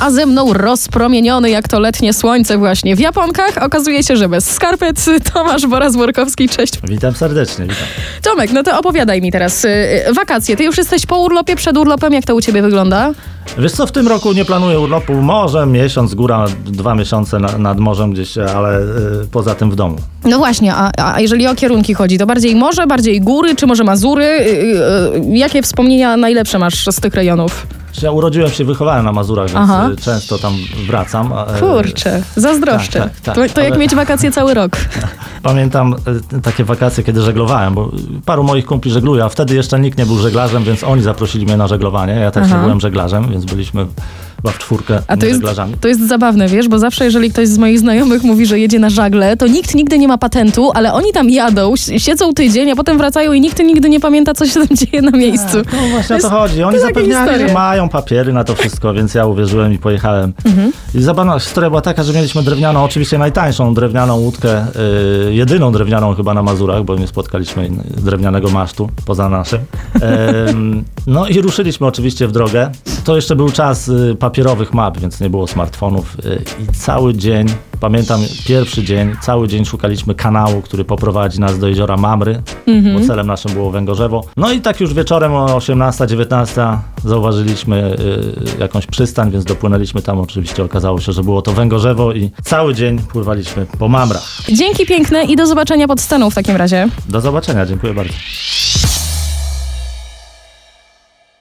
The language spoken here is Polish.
A ze mną rozpromieniony jak to letnie słońce właśnie w japonkach. Okazuje się, że bez skarpet Tomasz Boraz-Workowski. Cześć. Witam serdecznie, witam. Tomek, no to opowiadaj mi teraz. y, y, Wakacje. Ty już jesteś po urlopie, przed urlopem. Jak to u ciebie wygląda? Wiesz co, w tym roku nie planuję urlopu, może miesiąc, góra, dwa miesiące na, nad morzem gdzieś, ale y, poza tym w domu. No właśnie, a, a jeżeli o kierunki chodzi, to bardziej morze, bardziej góry, czy może Mazury? Jakie wspomnienia najlepsze masz z tych rejonów? Ja urodziłem się, wychowałem na Mazurach, więc Aha. y, często tam wracam. y, Kurczę, zazdroszczę. tak, tak, to to jak ale- mieć wakacje cały rok. Pamiętam y, takie wakacje, kiedy żeglowałem, bo paru moich kumpli żegluje, a wtedy jeszcze nikt nie był żeglarzem, więc oni zaprosili mnie na żeglowanie. Ja też Aha. nie byłem żeglarzem, więc byliśmy chyba w czwórkę A to jest, to jest zabawne, wiesz, bo zawsze jeżeli ktoś z moich znajomych mówi, że jedzie na żagle, to nikt nigdy nie ma patentu, ale oni tam jadą, siedzą tydzień, a potem wracają i nikt nigdy nie pamięta, co się tam dzieje na miejscu. No właśnie o jest- to chodzi. Oni to zapewniali, historie. że mają papiery na to wszystko, więc ja uwierzyłem i pojechałem. Mhm. I zabawna historia była taka, że mieliśmy drewnianą, oczywiście najtańszą drewnianą łódkę, y, jedyną drewnianą chyba na Mazurach, bo nie spotkaliśmy drewnianego masztu poza naszym. No i ruszyliśmy oczywiście w drogę. To jeszcze był czas y, papierowych map, więc nie było smartfonów y, i cały dzień, pamiętam pierwszy dzień, cały dzień szukaliśmy kanału, który poprowadzi nas do jeziora Mamry, Mhm. bo celem naszym było Węgorzewo. No i tak już wieczorem o 18-19 zauważyliśmy y, jakąś przystań, więc dopłynęliśmy tam. Oczywiście okazało się, że było to Węgorzewo i cały dzień pływaliśmy po Mamrach. Dzięki piękne i do zobaczenia pod sceną w takim razie. Do zobaczenia, dziękuję bardzo.